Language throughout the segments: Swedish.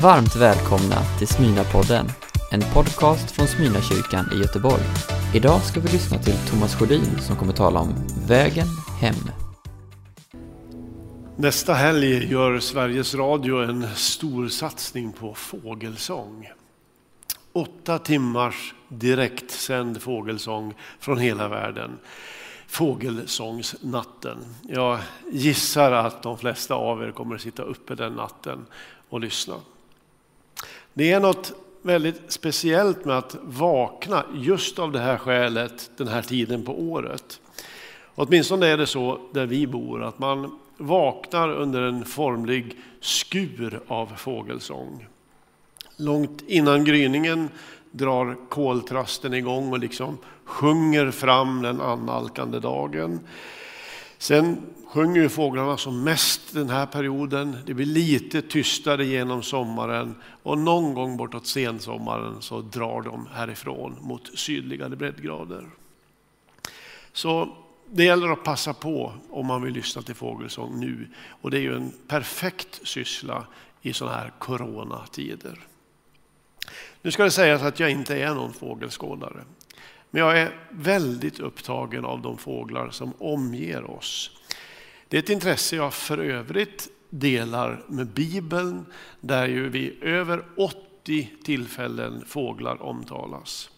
Varmt välkomna till Smyna-podden, en podcast från Smyna-kyrkan i Göteborg. Idag ska vi lyssna till Thomas Sjödin som kommer tala om Vägen hem. Nästa helg gör Sveriges Radio en stor satsning på fågelsång. Åtta timmars direktsänd fågelsång från hela världen. Fågelsångsnatten. Jag gissar att de flesta av er kommer att sitta uppe den natten och lyssna. Det är något väldigt speciellt med att vakna just av det här skälet den här tiden på året. Åtminstone är det så där vi bor, att man vaknar under en formlig skur av fågelsång. Långt innan gryningen drar koltrasten igång och liksom sjunger fram den annalkande dagen. Sen sjunger fåglarna som mest den här perioden. Det blir lite tystare genom sommaren och någon gång bortåt sensommaren så drar de härifrån mot sydligare breddgrader. Så det gäller att passa på om man vill lyssna till fågelsång nu. Och det är ju en perfekt syssla i sådana här coronatider. Nu ska det sägas att jag inte är någon fågelskådare. Men jag är väldigt upptagen av de fåglar som omger oss. Det är ett intresse jag för övrigt delar med Bibeln, där ju vid över 80 tillfällen fåglar omtalas.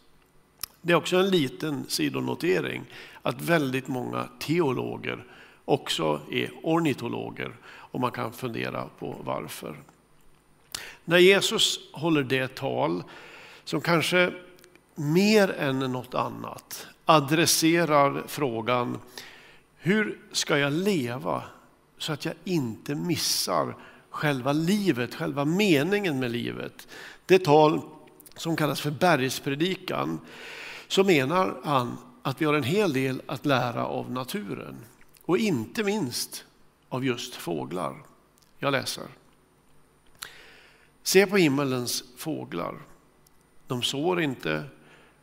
Det är också en liten sidonotering att väldigt många teologer också är ornitologer och man kan fundera på varför. När Jesus håller det tal som kanske mer än något annat adresserar frågan hur ska jag leva så att jag inte missar själva livet, själva meningen med livet. Det tal som kallas för bergspredikan så menar han att vi har en hel del att lära av naturen och inte minst av just fåglar. Jag läser. Se på himmelens fåglar. De sår inte,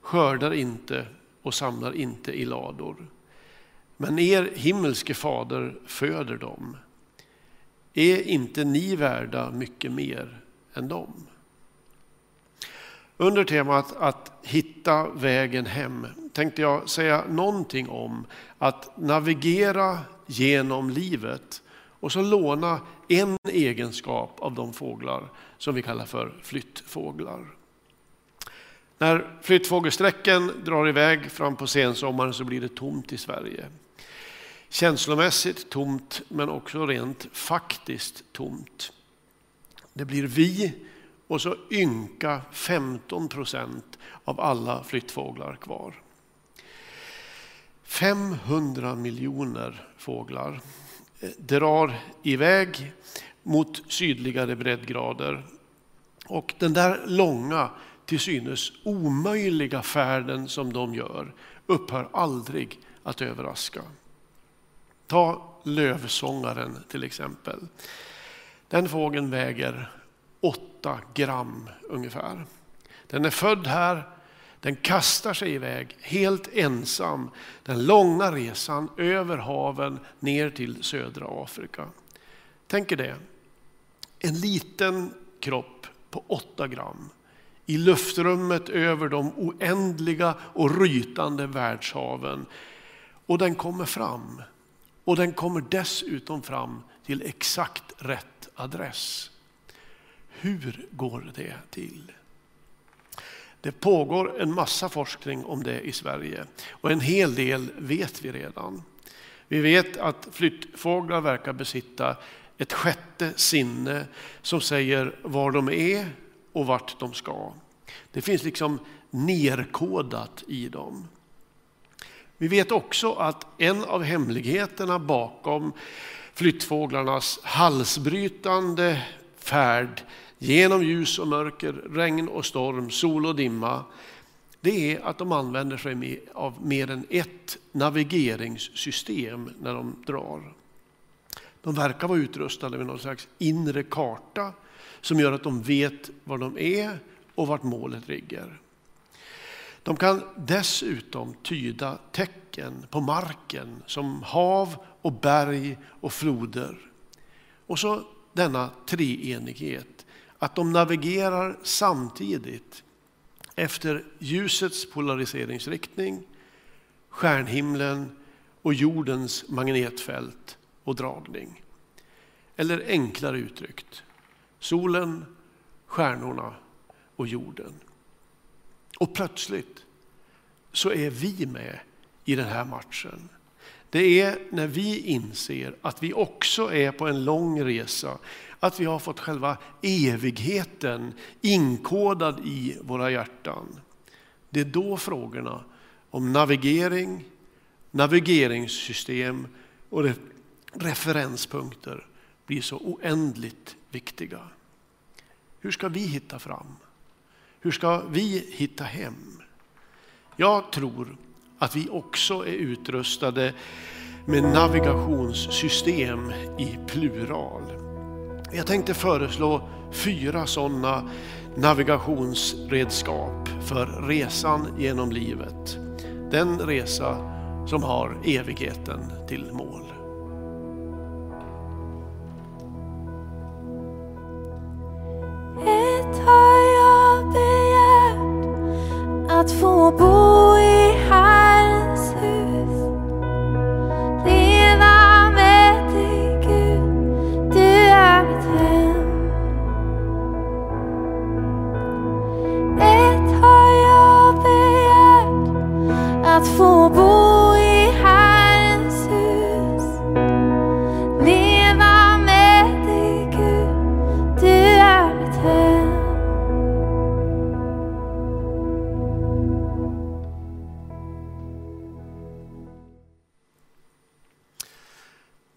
skördar inte och samlar inte i lador. Men er himmelske fader föder dem. Är inte ni värda mycket mer än dem? Under temat att hitta vägen hem tänkte jag säga någonting om att navigera genom livet och så låna en egenskap av de fåglar som vi kallar för flyttfåglar. När flyttfågelsträcken drar iväg fram på sensommaren så blir det tomt i Sverige. Känslomässigt tomt men också rent faktiskt tomt. Det blir vi och så ynka 15 procent av alla flyttfåglar kvar. 500 miljoner fåglar eh, drar iväg mot sydligare breddgrader. Och den där långa, till synes omöjliga färden som de gör upphör aldrig att överraska. Ta lövsångaren till exempel. Den fågeln väger 8 gram ungefär. Den är född här, den kastar sig iväg helt ensam den långa resan över haven ner till södra Afrika. Tänk er det. En liten kropp på 8 gram i luftrummet över de oändliga och rytande världshaven. Och den kommer fram. Och den kommer dessutom fram till exakt rätt adress. Hur går det till? Det pågår en massa forskning om det i Sverige och en hel del vet vi redan. Vi vet att flyttfåglar verkar besitta ett sjätte sinne som säger var de är och vart de ska. Det finns liksom nerkodat i dem. Vi vet också att en av hemligheterna bakom flyttfåglarnas halsbrytande färd genom ljus och mörker, regn och storm, sol och dimma, det är att de använder sig av mer än ett navigeringssystem när de drar. De verkar vara utrustade med någon slags inre karta som gör att de vet var de är och vart målet ligger. De kan dessutom tyda tecken på marken som hav och berg och floder. Och så denna treenighet att de navigerar samtidigt efter ljusets polariseringsriktning, stjärnhimlen och jordens magnetfält och dragning. Eller enklare uttryckt, solen, stjärnorna och jorden. Och plötsligt så är vi med i den här matchen. Det är när vi inser att vi också är på en lång resa, att vi har fått själva evigheten inkodad i våra hjärtan. Det är då frågorna om navigering, navigeringssystem och referenspunkter blir så oändligt viktiga. Hur ska vi hitta fram? Hur ska vi hitta hem? Jag tror att vi också är utrustade med navigationssystem i plural. Jag tänkte föreslå fyra sådana navigationsredskap för resan genom livet. Den resa som har evigheten till mål.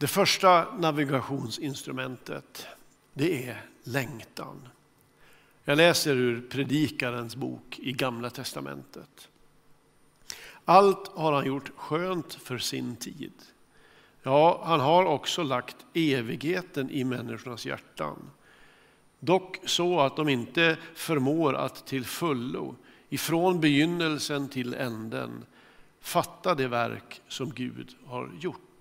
Det första navigationsinstrumentet, det är längtan. Jag läser ur Predikarens bok i Gamla Testamentet. Allt har han gjort skönt för sin tid. Ja, han har också lagt evigheten i människornas hjärtan. Dock så att de inte förmår att till fullo, ifrån begynnelsen till änden, fatta det verk som Gud har gjort.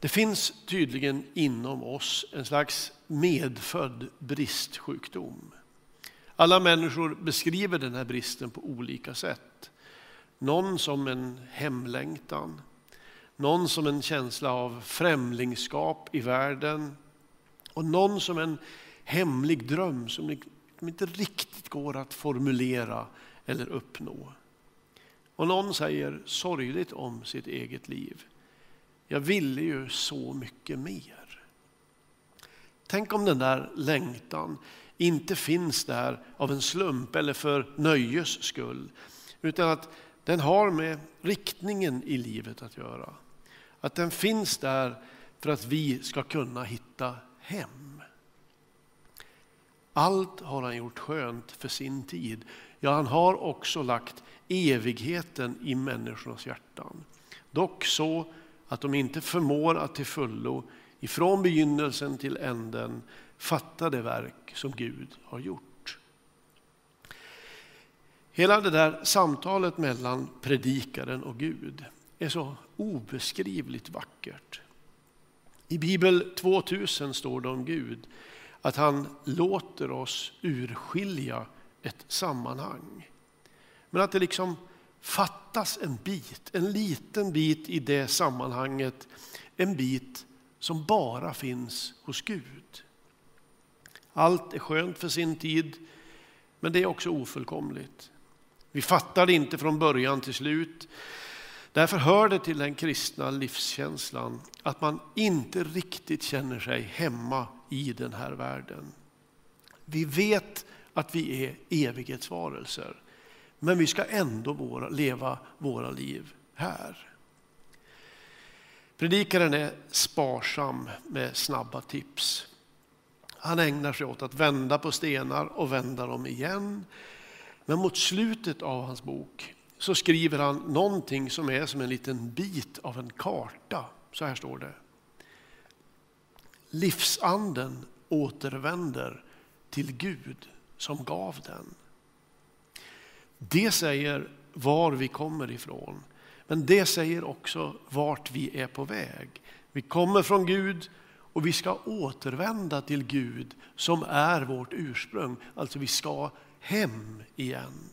Det finns tydligen inom oss en slags medfödd bristsjukdom. Alla människor beskriver den här bristen på olika sätt. Någon som en hemlängtan, någon som en känsla av främlingskap i världen och någon som en hemlig dröm som inte riktigt går att formulera eller uppnå. Och någon säger sorgligt om sitt eget liv. Jag ville ju så mycket mer. Tänk om den där längtan inte finns där av en slump eller för nöjes skull. Utan att den har med riktningen i livet att göra. Att den finns där för att vi ska kunna hitta hem. Allt har han gjort skönt för sin tid. Ja, han har också lagt evigheten i människornas hjärtan. Dock så att de inte förmår att till fullo, ifrån begynnelsen till änden, fatta det verk som Gud har gjort. Hela det där samtalet mellan predikaren och Gud är så obeskrivligt vackert. I Bibel 2000 står det om Gud att han låter oss urskilja ett sammanhang. Men att det liksom fattas en bit, en liten bit i det sammanhanget. En bit som bara finns hos Gud. Allt är skönt för sin tid, men det är också ofullkomligt. Vi fattar det inte från början till slut. Därför hör det till den kristna livskänslan att man inte riktigt känner sig hemma i den här världen. Vi vet att vi är evighetsvarelser. Men vi ska ändå våra, leva våra liv här. Predikaren är sparsam med snabba tips. Han ägnar sig åt att vända på stenar och vända dem igen. Men mot slutet av hans bok så skriver han någonting som är som en liten bit av en karta. Så här står det. Livsanden återvänder till Gud som gav den. Det säger var vi kommer ifrån. Men det säger också vart vi är på väg. Vi kommer från Gud Och vi ska återvända till Gud som är vårt ursprung. Alltså vi ska hem igen.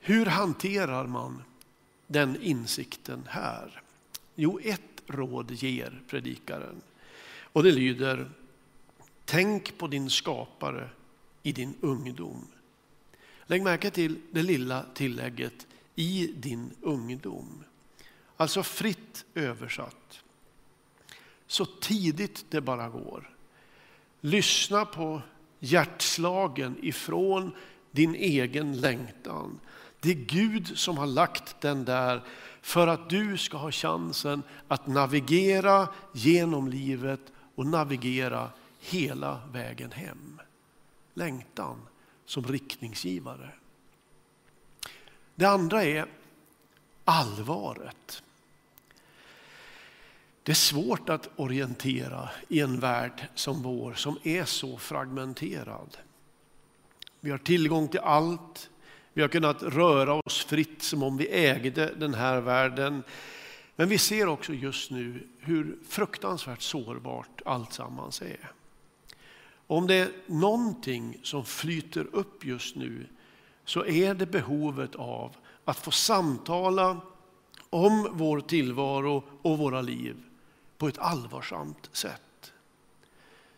Hur hanterar man den insikten här? Jo, ett råd ger predikaren. Och det lyder, tänk på din skapare i din ungdom. Lägg märke till det lilla tillägget i din ungdom. Alltså fritt översatt. Så tidigt det bara går. Lyssna på hjärtslagen ifrån din egen längtan. Det är Gud som har lagt den där för att du ska ha chansen att navigera genom livet och navigera hela vägen hem. Längtan som riktningsgivare. Det andra är allvaret. Det är svårt att orientera i en värld som vår som är så fragmenterad. Vi har tillgång till allt. Vi har kunnat röra oss fritt som om vi ägde den här världen. Men vi ser också just nu hur fruktansvärt sårbart alltsammans är. Om det är någonting som flyter upp just nu så är det behovet av att få samtala om vår tillvaro och våra liv på ett allvarsamt sätt.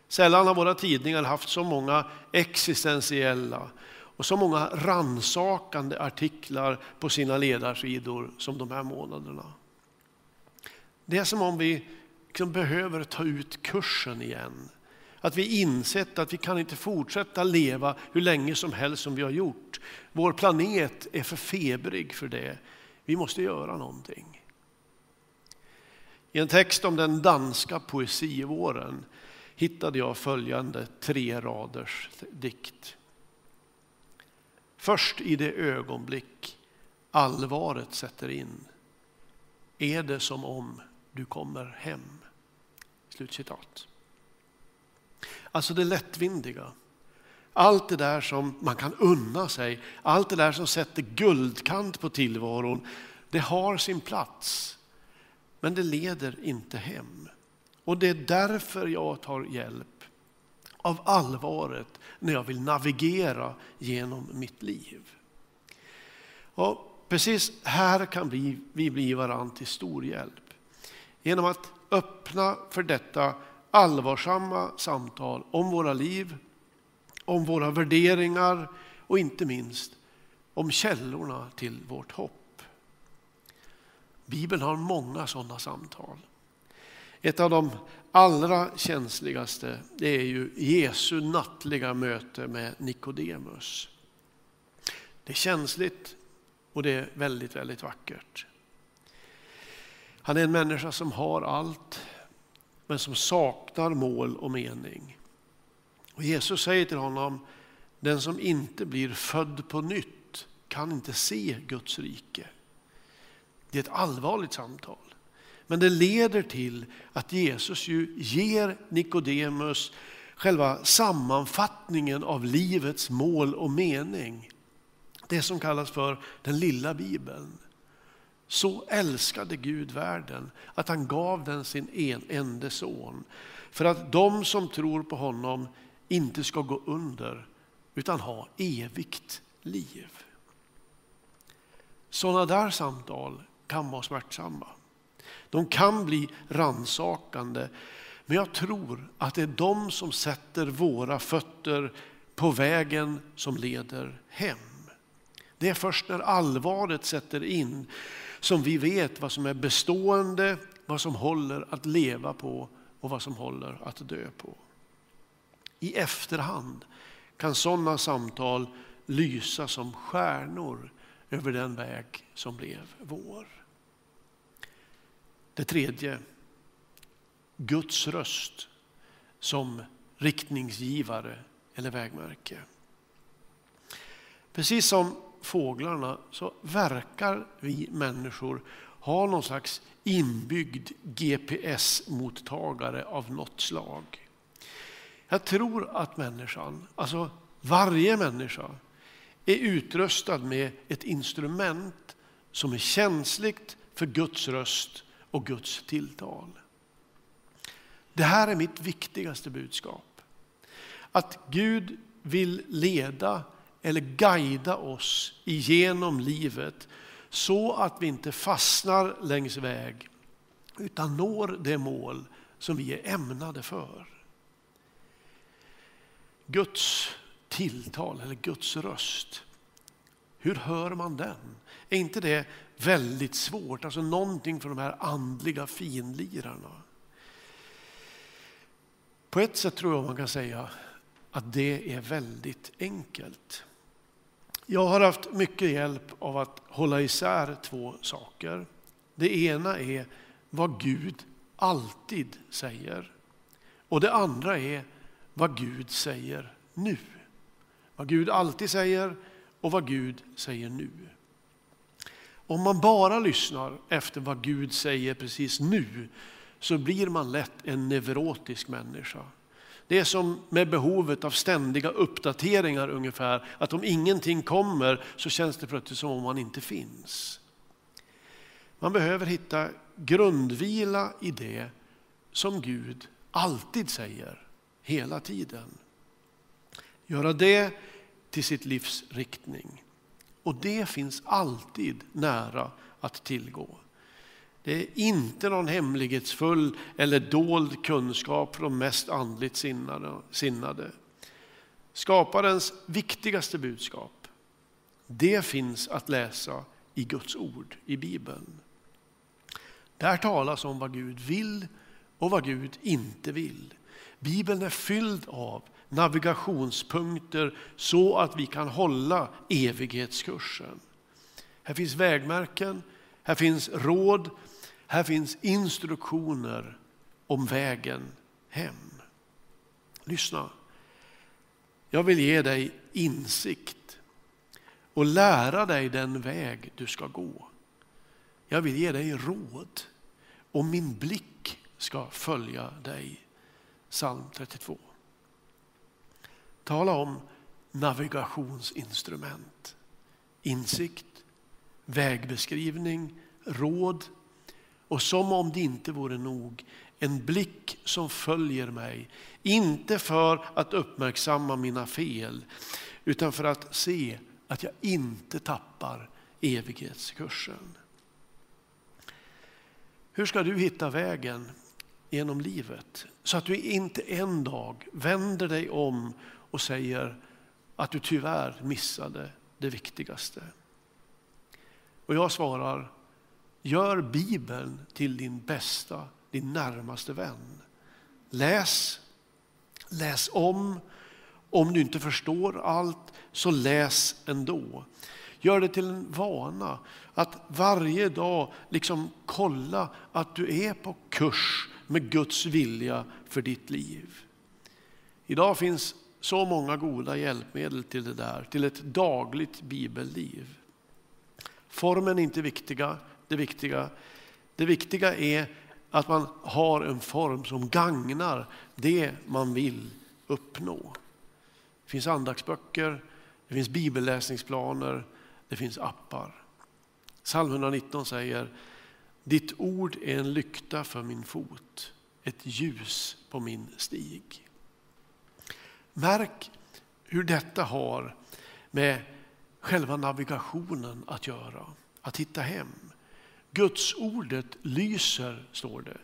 Sällan har våra tidningar haft så många existentiella och så många ransakande artiklar på sina ledarsidor som de här månaderna. Det är som om vi liksom behöver ta ut kursen igen. Att vi insett att vi kan inte fortsätta leva hur länge som helst som vi har gjort. Vår planet är för febrig för det. Vi måste göra någonting. I en text om den danska poesivåren hittade jag följande tre raders dikt. Först i det ögonblick allvaret sätter in är det som om du kommer hem. Slutcitat. Alltså det lättvindiga. Allt det där som man kan unna sig, allt det där som sätter guldkant på tillvaron, det har sin plats. Men det leder inte hem. Och det är därför jag tar hjälp av allvaret när jag vill navigera genom mitt liv. Och precis här kan vi, vi bli varandra till stor hjälp. Genom att öppna för detta allvarsamma samtal om våra liv, om våra värderingar och inte minst om källorna till vårt hopp. Bibeln har många sådana samtal. Ett av de allra känsligaste det är ju Jesu nattliga möte med Nikodemus. Det är känsligt och det är väldigt, väldigt vackert. Han är en människa som har allt men som saknar mål och mening. Och Jesus säger till honom, den som inte blir född på nytt kan inte se Guds rike. Det är ett allvarligt samtal. Men det leder till att Jesus ju ger Nikodemus själva sammanfattningen av livets mål och mening. Det som kallas för den lilla bibeln. Så älskade Gud världen att han gav den sin en, enda son. För att de som tror på honom inte ska gå under utan ha evigt liv. Sådana där samtal kan vara smärtsamma. De kan bli ransakande. Men jag tror att det är de som sätter våra fötter på vägen som leder hem. Det är först när allvaret sätter in som vi vet vad som är bestående, vad som håller att leva på och vad som håller att dö på. I efterhand kan sådana samtal lysa som stjärnor över den väg som blev vår. Det tredje, Guds röst som riktningsgivare eller vägmärke. Precis som fåglarna så verkar vi människor ha någon slags inbyggd GPS-mottagare av något slag. Jag tror att människan, alltså varje människa, är utrustad med ett instrument som är känsligt för Guds röst och Guds tilltal. Det här är mitt viktigaste budskap. Att Gud vill leda eller guida oss igenom livet så att vi inte fastnar längs väg utan når det mål som vi är ämnade för. Guds tilltal eller Guds röst. Hur hör man den? Är inte det väldigt svårt? Alltså någonting för de här andliga finlirarna. På ett sätt tror jag man kan säga att det är väldigt enkelt. Jag har haft mycket hjälp av att hålla isär två saker. Det ena är vad Gud alltid säger. Och det andra är vad Gud säger nu. Vad Gud alltid säger och vad Gud säger nu. Om man bara lyssnar efter vad Gud säger precis nu så blir man lätt en neurotisk människa. Det är som med behovet av ständiga uppdateringar ungefär, att om ingenting kommer så känns det plötsligt som om man inte finns. Man behöver hitta grundvila i det som Gud alltid säger, hela tiden. Göra det till sitt livs riktning. Och det finns alltid nära att tillgå. Det är inte någon hemlighetsfull eller dold kunskap för de mest andligt sinnade. Skaparens viktigaste budskap, det finns att läsa i Guds ord, i Bibeln. Där talas om vad Gud vill och vad Gud inte vill. Bibeln är fylld av navigationspunkter så att vi kan hålla evighetskursen. Här finns vägmärken, här finns råd, här finns instruktioner om vägen hem. Lyssna. Jag vill ge dig insikt och lära dig den väg du ska gå. Jag vill ge dig råd och min blick ska följa dig. Psalm 32. Tala om navigationsinstrument. Insikt, vägbeskrivning, råd och som om det inte vore nog, en blick som följer mig. Inte för att uppmärksamma mina fel, utan för att se att jag inte tappar evighetskursen. Hur ska du hitta vägen genom livet så att du inte en dag vänder dig om och säger att du tyvärr missade det viktigaste? Och jag svarar, Gör Bibeln till din bästa, din närmaste vän. Läs, läs om. Om du inte förstår allt, så läs ändå. Gör det till en vana att varje dag liksom kolla att du är på kurs med Guds vilja för ditt liv. Idag finns så många goda hjälpmedel till det där, till ett dagligt bibelliv. Formen är inte viktiga, det viktiga. Det viktiga är att man har en form som gagnar det man vill uppnå. Det finns andaktsböcker, det finns bibelläsningsplaner, det finns appar. Psalm 119 säger Ditt ord är en lykta för min fot, ett ljus på min stig. Märk hur detta har med själva navigationen att göra, att hitta hem. Guds ordet lyser, står det.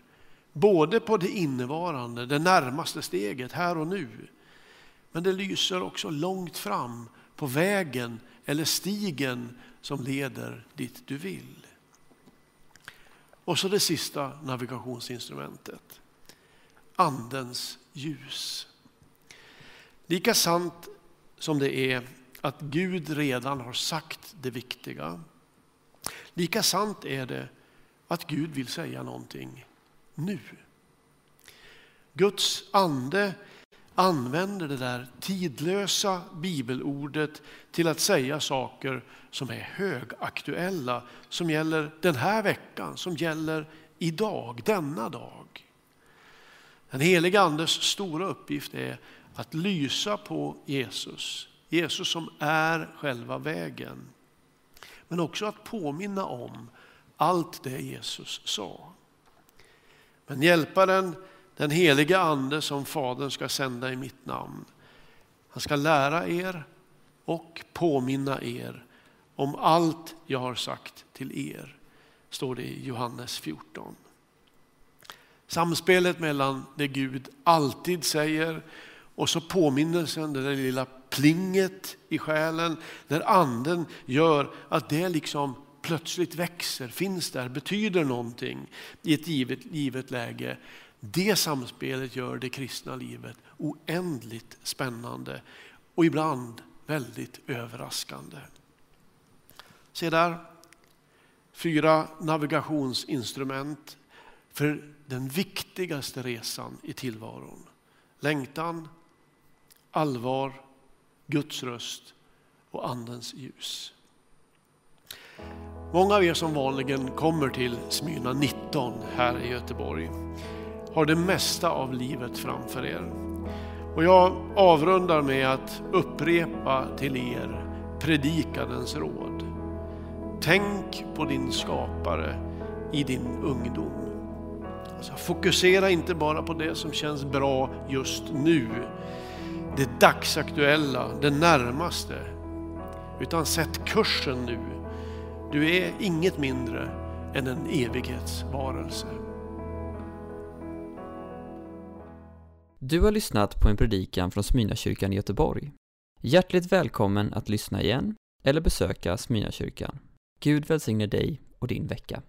Både på det innevarande, det närmaste steget, här och nu. Men det lyser också långt fram på vägen eller stigen som leder dit du vill. Och så det sista navigationsinstrumentet. Andens ljus. Lika sant som det är att Gud redan har sagt det viktiga Lika sant är det att Gud vill säga någonting nu. Guds ande använder det där tidlösa bibelordet till att säga saker som är högaktuella, som gäller den här veckan, som gäller idag, denna dag. Den heliga Andes stora uppgift är att lysa på Jesus, Jesus som är själva vägen. Men också att påminna om allt det Jesus sa. Men hjälparen den heliga ande som Fadern ska sända i mitt namn. Han ska lära er och påminna er om allt jag har sagt till er, står det i Johannes 14. Samspelet mellan det Gud alltid säger och så påminnelsen, det där lilla plinget i själen, när anden gör att det liksom plötsligt växer, finns där, betyder någonting i ett givet, givet läge. Det samspelet gör det kristna livet oändligt spännande och ibland väldigt överraskande. Se där, fyra navigationsinstrument för den viktigaste resan i tillvaron. Längtan, allvar, Guds röst och Andens ljus. Många av er som vanligen kommer till Smyrna 19 här i Göteborg har det mesta av livet framför er. Och jag avrundar med att upprepa till er predikadens råd. Tänk på din skapare i din ungdom. Alltså, fokusera inte bara på det som känns bra just nu, det dagsaktuella, det närmaste, utan sätt kursen nu. Du är inget mindre än en evighetsvarelse. Du har lyssnat på en predikan från Smyrnakyrkan i Göteborg. Hjärtligt välkommen att lyssna igen eller besöka Smyrnakyrkan. Gud välsigne dig och din vecka.